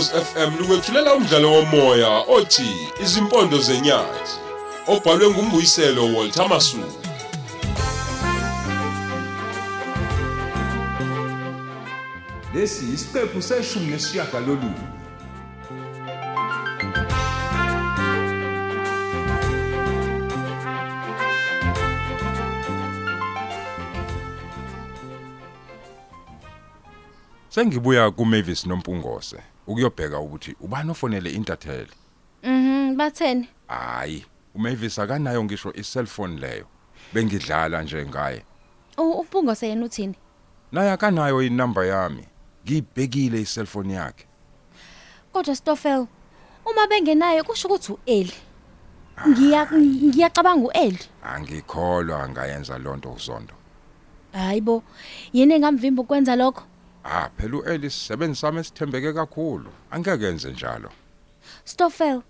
Ukhozi FM lukwethulela umdlalo womoya othi Izimpondo zenyathi obhalwe ngumbuyiselo Walter Masuku. Lesi isiqephu seshumi nesishiyagalolunye. Sengibuya kuMavis noMpungose ukuyobheka ukuthi ubani ofonele intatheli. Mhm, batheni? Hayi, uMavis akanayo ngisho iselfone leyo. Bengidlala nje ngaye. U uPungose yena uthini? Naye akanayo inamba yami. Ngibhekile iselfone yakhe. Kodwa Stoffel, uma bengenayo kusho ukuthi uEli. Ngiya ngiyacabanga uEli. Angikholwa ngayenza lonto uzondo. Hayibo, yini engamvimba ukwenza lokho? Ah, phela uEli sisebenzi sami esithembeke kakhulu. Angeke enze njalo. Stoffel,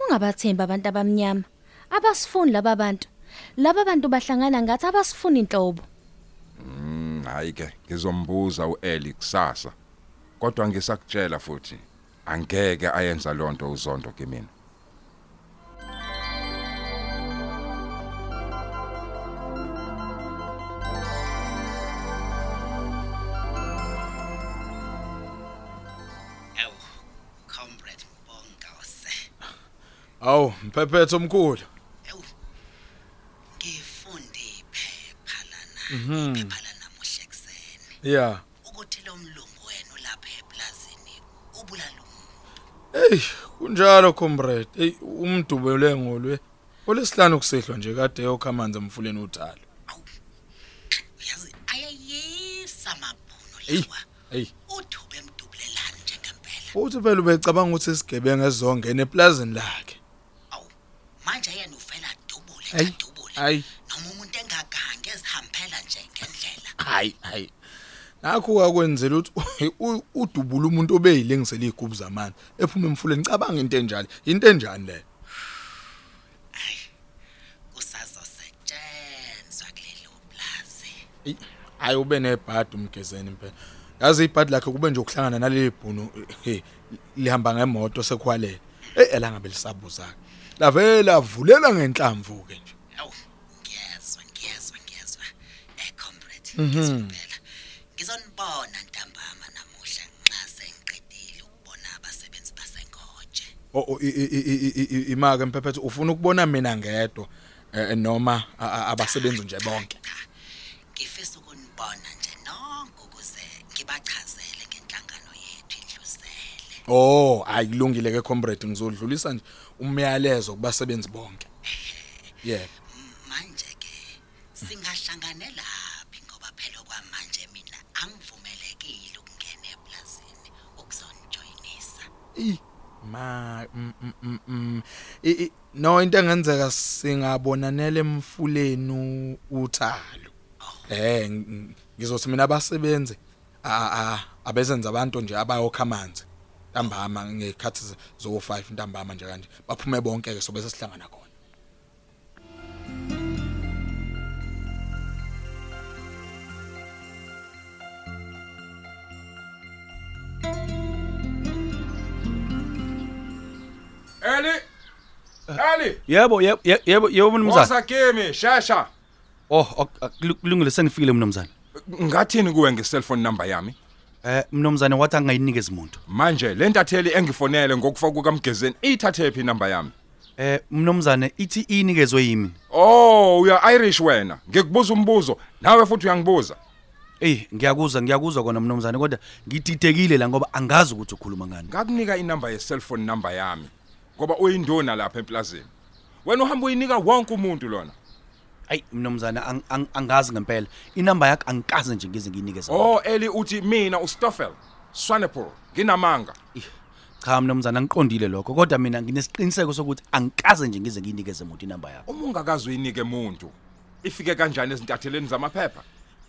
ungabathemba abantu abamnyama. Abasifuni laba bantu. Laba bantu bahlangana ngathi abasifuni inhlobo. Mm, hayi ke, ngizombuza uEli kusasa. Kodwa ngisakutshela futhi angeke ayenza lonto uzondo kimi. Ewu, Awu, mphephetho omkhulu. Ewu. Ngifunde iphepha lana, iphepha lana muhle kuseni. Yeah. Ukuthi lo mlungu wenu lapha eplazini ubulala Ey, kunjalo comrade. Ey, umdubele ngolwe. Olesihlanu kusehlwa nje kade yokhamanzi emfuleni uthalo. uyazi ayayisa amabhuno Ey, lawa. ey. Uthube emdubulelani njengempela. Uthi phela ubecabanga ukuthi isigebengu ezongena eplazini lakhe. Awu. Manje yena uvela dubule, Ayi, dubule. ayi. Noma umuntu engagange ezihambela nje ngendlela. Hayi, hayi. Nakho kwakwenzela ukuthi udubula umuntu obeyilengisela izigubu zamanzi ephuma emfuleni cabanga into enjalo. Into enjani le? Kusazosetshenzwa kulelo plaza. Hayi ube nebhadi umgezeni impela. Yazi ibhadi lakhe kube nje ukuhlangana naleli bhunu lihamba ngemoto sekhwalele. Ey elangabe lisabuza. Lavela vulela ngenhlamvu ke nje. Awu, ngiyezwa, ngiyezwa, ngiyezwa. Eh comrade, ngizobela. Ngizonibona ntambama namuhla nxa sengiqedile ukubona abasebenzi basengoje. O i- i- imake mphephethu ufuna ukubona mina ngedwa eh, noma a- a- abasebenzi nje bonke. Cha, ngifisa ukunibona nje nonke ukuze ngibachazele ngenhlangano yethu indlusele. Oh, ayilungile ke comrade ngizodlulisa nje umyalezo kubasebenzi bonke. Yeah. Manje ke singahlanganela phi ngoba phela kwamanje mina angivumelekile ukungena eplazini ukuzonijoyinisa. Ma no into engenzeka singabonanela emfuleni uthalo eh ng- ng- ngizothi mina abasebenzi a- a- abezenza abantu nje abayokha amanzi ntambama ngekhathi zo 5 ntambama nje kanje baphume bonke ke sobe sesihlangana khona Eli! Eli! Yebo, yebo, ye- yebo, yebo mnumzane. Woza kimi, shasha. Oh, ok- ak- kulungile sengifikile mnumzane. Ngathini kuwe ngeselfone number yami? Eh mnumzane wathi angayinikezi umuntu. Manje le ntatheli engifonele ngokufaka kukamgezeni ithathe phi number yami? Eh mnumzane ithi inikezwe yimi. Oh, uya Irish wena. Ngikubuza umbuzo, nawe futhi uyangibuza. Ey, ngiyakuzwa, ngiyakuzwa kona mnumzane kodwa ngididekile la ngoba angazi ukuthi ukhuluma ngani. Ngakunika inamba ye-cellphone number yami ngoba uyinduna lapha emplazini. Wena uhamba uyinika wonke umuntu lona. Ay mnumzane ang- ang- angazi ngempela. Inamba yakhe angikaze nje ngize ngiyinikeze. Oh, Eli uthi mina uStoffel, Swanepoel, nginamanga. Cha mnumzane angiqondile lokho kodwa mina nginesiqiniseko sokuthi angikaze nje ngize ngiyinikeze umuntu inamba yakhe. Uma ungakazi uyinike umuntu, ifike kanjani ezintatheleni zamaphepha?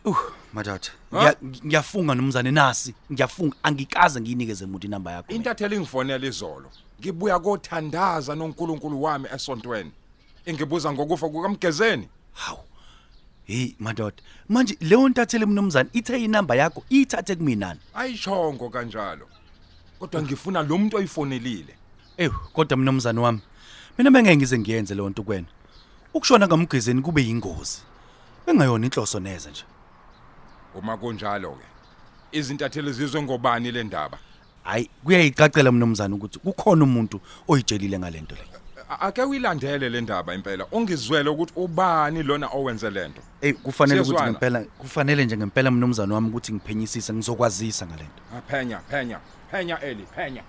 Uh, madodana. Ha? Ngiya- Ngiyafunga mnumzane nasi. Ngiyafunga angikaze ngiyinikeze umuntu inamba yakho. mina. Intatheli ngifonela izolo. Ngibuya kothandaza noNkulunkulu wami esontweni. Ingibuza ngokufa kukamgezeni. Hawu. Hey madoda, manje leyo ntathele mnumzane ithe inamba yakho ithathe kumina. Ayishongo kanjalo. kodwa ngifuna lo muntu oyifonelile Ew, kodwa mnumzane wami. Mina bengeke ngize ngiyenze le nto kuwena. Ukushona ngamgezeni kube yingozi. Bengayona inhloso neze nje. uma kunjalo ke izintatheli zizwe ngobani le ndaba Hayi, kuyayicacela mnumzane ukuthi kukhona umuntu oyijelile ngalento le. A- ake uyilandele le ndaba impela ungizwele ukuthi ubani lona owenze lento Ey, kufanele ukuthi Siyezwana. ngempela kufanele nje ngempela mnumzane wami ukuthi ngiphenyisise ngizokwazisa ngalento. Ah, phenya phenya phenya eli phenya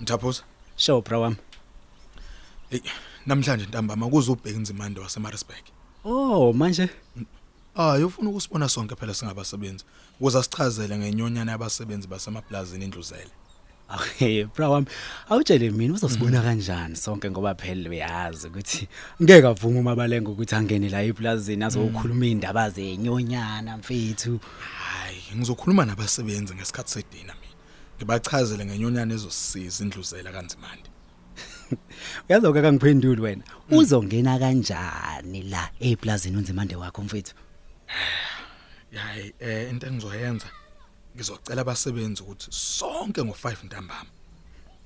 Mthaphuza Sho bra wami. hey namhlanje ntambama kuze ubheka inzimande waseMaritzburg Oh manje Ah, ufuna ukusibona sonke phela singabasebenzi. Ukuze sichazele ngenyonyana yabasebenzi basemaplazini indluzele. Hey bra wami awutshele mina uzosibona kanjani sonke ngoba phela uyazi ukuthi ngeke avuma umabalenga ukuthi angene la eplazini azokhuluma indaba zenyonyana mfethu. Hayi, ngizokhuluma nabasebenzi ngesikhathi sedina mina. Ngibachazele ngenyonyana ezosisiza indluzela kanzimande. Uyazoke kangiphenduli wena. Uzongena kanjani la eplazini unzimande wakho mfethu? Hayi, eh into engizoyenza ngizocela abasebenzi ukuthi sonke ngo5 ntambama.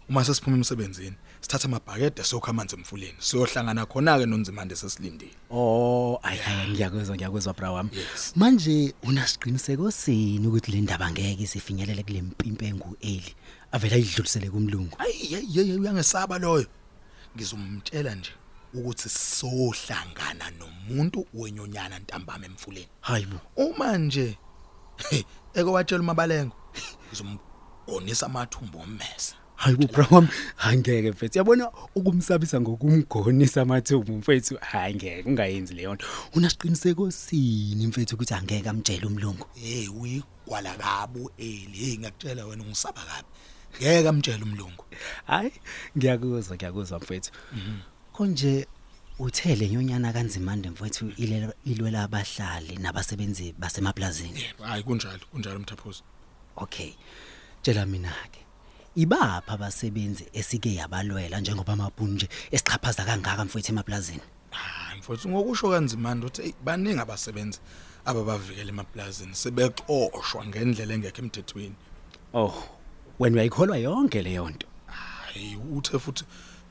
Uma sesiphuma emsebenzini, sithatha amabhakede sokha amanzi emfuleni. Siyohlangana khona ke nonzimande sesilindile. Oh, ayi ayi ngiyakuzwa ngiyakuzwa bra wami. Manje unasiqiniseko sini ukuthi le ndaba ngeke isifinyelele kule mpimpe engueli. Avela idlulisele kumlungu. Hey uyangesaba loyo. Ngizomtshela nje ukuthi sohlangana nomuntu wenyonyana ntambama emfuleni. Hayibo. Uma nje eke watshela umabalengo ngizomgonisa amathumbu ommesa. Hayibo bra wami, angeke mfethu. Yabona ukumsabisa ngokumgonisa amathubu mfethu. Hayi ngeke ungayenzi leyo nto. Unasiqiniseko sini mfethu ukuthi angeke amtshele umlungu. Hey uyigwala kabo eli ngiyakutshela wena ungisaba kabi. Ngeke amtshela umlungu. Hayi, ngiyakuzwa ngiyakuzwa mfethu. Konje uthele nyonyana kanzimande mfethu ilwela abahlali nabasebenzi basemaplazini. Hayi kunjalo, kunjalo mthaphuzi. Okay. Tshela mina ke. Ibapha abasebenzi esike yabalwela njengoba amabhunje esichaphaza kangaka mfowethu emaplazini. Hayi mfowethu ngokusho kanzimande uthi baningi abasebenzi ababavikela emaplazini sebexoshwa ngendlela engekho emthethweni. Oh, wena uyayikholwa yonke leyo nto. Hayi uthe futhi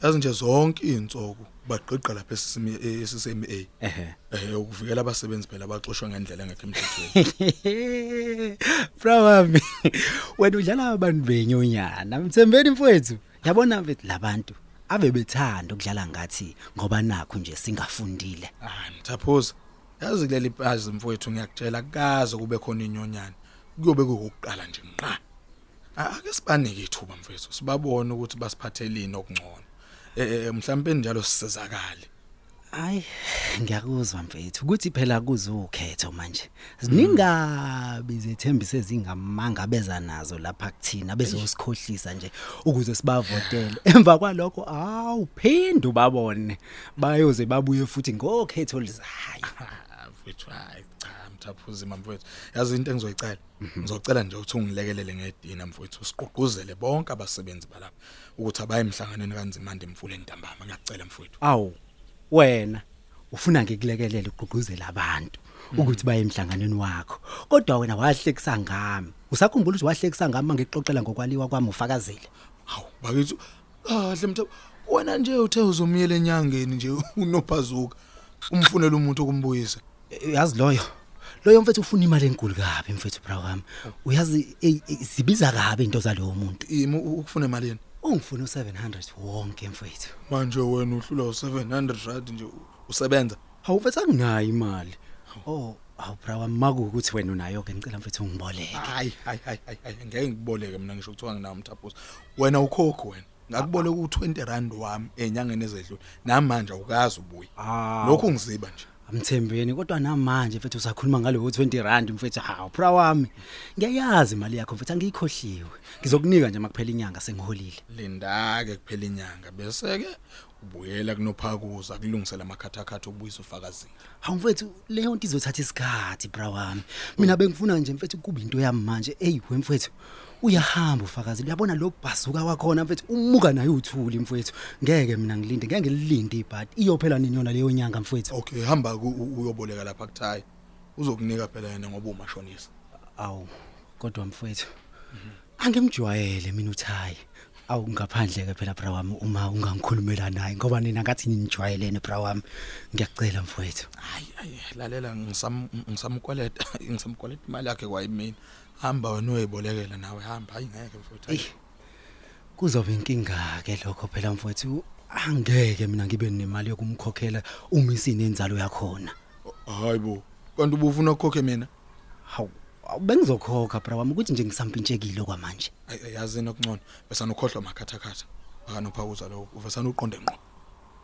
yazi nje zonke izinsuku baqeqa lapha esisimi esisemi A. Ehhe. Eh ukuvikela abasebenzi phela baxoshwa ngendlela engekho emthethweni. Bra wami. Wena udlala abantu benyonyana. Mthembeni mfowethu. Yabona mfethu labantu ave bethanda ukudlala ngathi ngoba nakho nje singafundile. Ah mthaphuza. Yazi kuleli phazi mfowethu ngiyakutshela kaze kube khona inyonyana. Kuyobe kuyokuqala nje nqa. Ake sibanike ithuba mfowethu sibabone ukuthi basiphathelini okungcono. Eh mhlawumbe njalo sisizakale. Ay, ngiyakuzwa mfethu ukuthi phela kuzukhetho manje. Ziningabi zethembiso ezingamanga beza nazo lapha kuthina bezosikhohlisa nje ukuze sibavotele. Emva kwalokho awuphinde ubabone. Bayoze babuye futhi ngokhetho lizayo. Ah mfowethu hayi cha mthaphuzi mfowethu. Yazi into engizoyicela. Ngizocela nje ukuthi ungilekelele ngedina mfowethu siqoquzele bonke abasebenzi balapha ukuthi abaye emhlanganweni kanzimande emfuleni ntambama ngiyacela mfowethu. Awu wena ufuna ngikulekelele ugqugquzela abantu ukuthi baye emhlanganweni wakho. Kodwa wena wahlekisa ngami. Usakhumbula ukuthi wahlekisa ngami ngikuxoxela ngokwaliwa kwami ufakazile. Hawu bakithi kahle mtha wena nje uthe uzomyela enyangeni nje unophazuka umfunela umuntu okumbuyisa. Eh, Yazi loyo. Loyo mfethu ufuna imali enkulu kabi mfethu bra wami. Uyazi eh, eh, sibiza kabi into zalowo muntu. Imi ukufuna emalini? Ungifuna u700 wonke mfethu. Manje wena uhlula u700 rand nje usebenza. Hawu mfethu anginayo imali. Oh, awu bra wami maku ukuthi wena unayo ke ngicela mfethu ungiboleke. Hayi hayi hayi hayi hayi, ngeke ngikuboleke mina ngisho ukuthi nginawo umthaphuzo. Wena ukhokho wena. Ngakuboleka u20 rand wami enyangeni ezedlule. Namanje awukazi ubuye. Ah. Lokhu ungiziba nje. Amthembeni kodwa namanje mfethu usakhuluma ngalo 20 rand mfethu hawu bra wami. Ngiyayazi imali yakho mfethu angiyikhohliwe. Ngizokunika nje makuphela inyanga sengiholile. Linda ke kuphela inyanga bese ke ubuyela kunophakuza kulungisela amakhathakhatha ubuyisa ufakazini Hawu mfethu leyo nto izothatha isikhathi bra wami. Mina bengifuna nje mfethu kuba into yami manje. Ey wemfethu uyahamba ufakazi. Uyabona lo bhasuka wakhona mfethu umuka naye uthuli mfethu. Ngeke mina ngilinde, ngeke ngilinde ibhadi. Iyophela nini yona leyo nyanga mfethu? okay hamba ku- u- uyoboleka lapha kuthayi uzokunika phela yena ngoba umashonisa Awu kodwa mfethu angimjwayele mina uthayi. Awu ngaphandle ke phela bra wami uma ungangikhulumela naye ngoba nina ngathi ninijwayelene bra wami. Ngiyacela mfethu. hayi hayi lalela ngisam ngisamkweleta ngisamkweleta imali yakhe kwayimina hamba wena uyibolekela nawe hamba hayi ngeke mfowethu Ey. Kuzoba inkinga ke lokho phela mfowethu. Angeke mina ngibe nemali yokumkhokhela uma isinenzalo yakhona. hayibo kanti ubufuna ukukhokhe mina Hawu bengizokhokha bra wami ukuthi nje ngisampintshekile kwamanje. Ay- yazi nokungcono bese nokhohlwa makhathakhatha akanophakuza lo uvesana uqonde ngqo.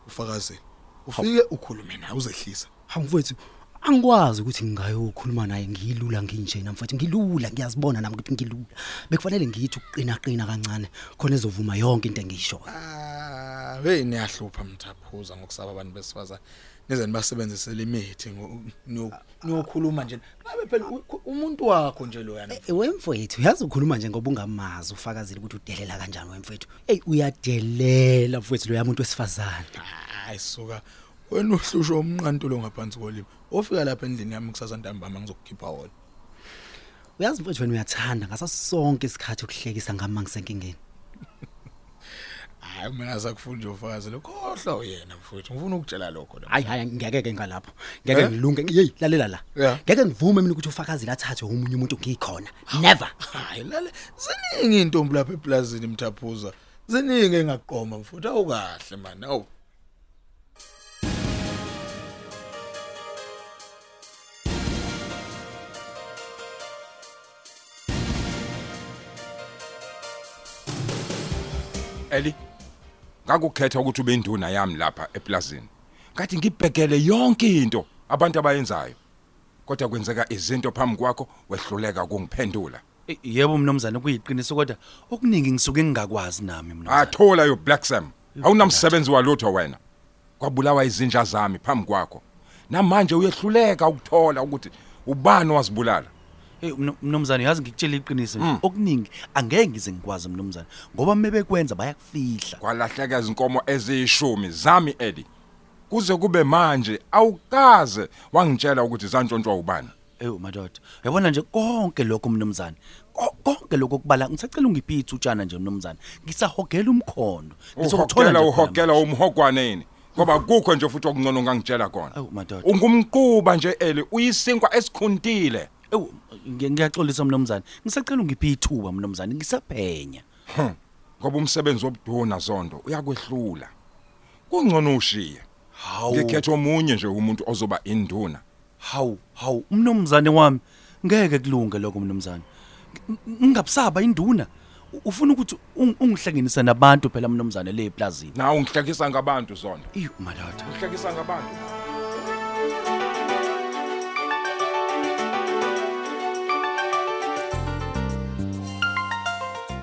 Ufakazeli ufike ukhulume naye uzehlisa. Hawu mfowethu angikwazi ukuthi ngingayokhuluma naye ngilula nginjena mfowethu ngilula ngiyazibona nami ukuthi ngilula. Bekufanele ngithi ukuqina qina kancane khona ezovuma yonke into engisho. ah hey niyahlupha mthaphuza ngokusaba abantu besifazane. Nize nibasebenzise limithi niyokhuluma nje ngabe phela u- umuntu wakho nje lo yana Eh, Wemfowethu uyazi ukhuluma nje ngoba ungamazi ufakazile ukuthi udelela kanjani wemfowethu. Ey uyadelela mfowethu lo yamuntu wesifazane. hayi suka wena uhlusho umnqantulo ngaphansi kolimi ofika lapha endlini yami kusasa ntambama ngizokukhipha wona Uyazi mfowethu wena uyathanda ngaso sonke isikhathi ukuhlekisa ngama ngisenkingeni. hayi mina asakufuni nje ufakazi lo khohlwa uyena mfowethu ngifuna ukutshela lokho la Hayi hayi ngeke ngalapho. Ngeke ngilunge. Hey lalela la. Yeah. Ngeke ngivume mina ukuthi ufakazile athathwe umunye umuntu ngikhona. Never. hayi lale ziningi intombi lapha eplazini mthaphuza ziningi engaqoma mfowethu awukahle man awu Eli ngakukhetha ukuthi ube induna yami lapha eplazini. Ngathi ngibhekele yonke into abantu abayenzayo. Kodwa kwenzeka izinto phambi kwakho wehluleka ukungiphendula. Eh, Yebo mnomzane kuyiqiniso kodwa okuningi ngisuke ngingakwazi nami mnomzane. athola yo black sam. Awunamsebenzi walutho wena. Kwabulawa izinja zami phambi kwakho. Namanje uyehluleka ukuthola ukuthi ubani wazibulala Hey mno- mnomzane yazi ngikutshela iqiniso nje. Okuningi angeke ngize ngikwazi mnomzane ngoba mebekwenza bayakufihla. kwalahleka izinkomo eziyishumi. Zami Eddie kuze kube manje awukaze wangitshela ukuthi zantshontshwa ubani. Eh madoda yabona nje konke lokho mnomzane ko- konke lokho kubala ngisacela ungiphithi utshana nje mnomzane ngisahogela umkhondo. Uhokela nje khona uhokela manje. umhogwaneni ngoba kukho nje futhi okungcono ngangitshela kona. Awu madoda. Ungumquba nje Eli uyisinkwa esikhuntile Ewu ngi- ngiyaxolisa mnomzane ngisacela ungiphe ithuba mnomzane ngisaphenya ngoba umsebenzi wobuduna zondo uyakwehlula. Kungcono ushiye. Hawu. Ngikhetha omunye nje umuntu ozoba induna. Hawu hawu mnomzane wami ngeke kulunge lokho mnomzane Ng- ngingabusaba induna. Ufuna ukuthi ung- ungihlanganise nabantu phela mnomzane le eplazini nawe ngihlekisa ngabantu zona iyo madoda ngihlekisa ngabantu.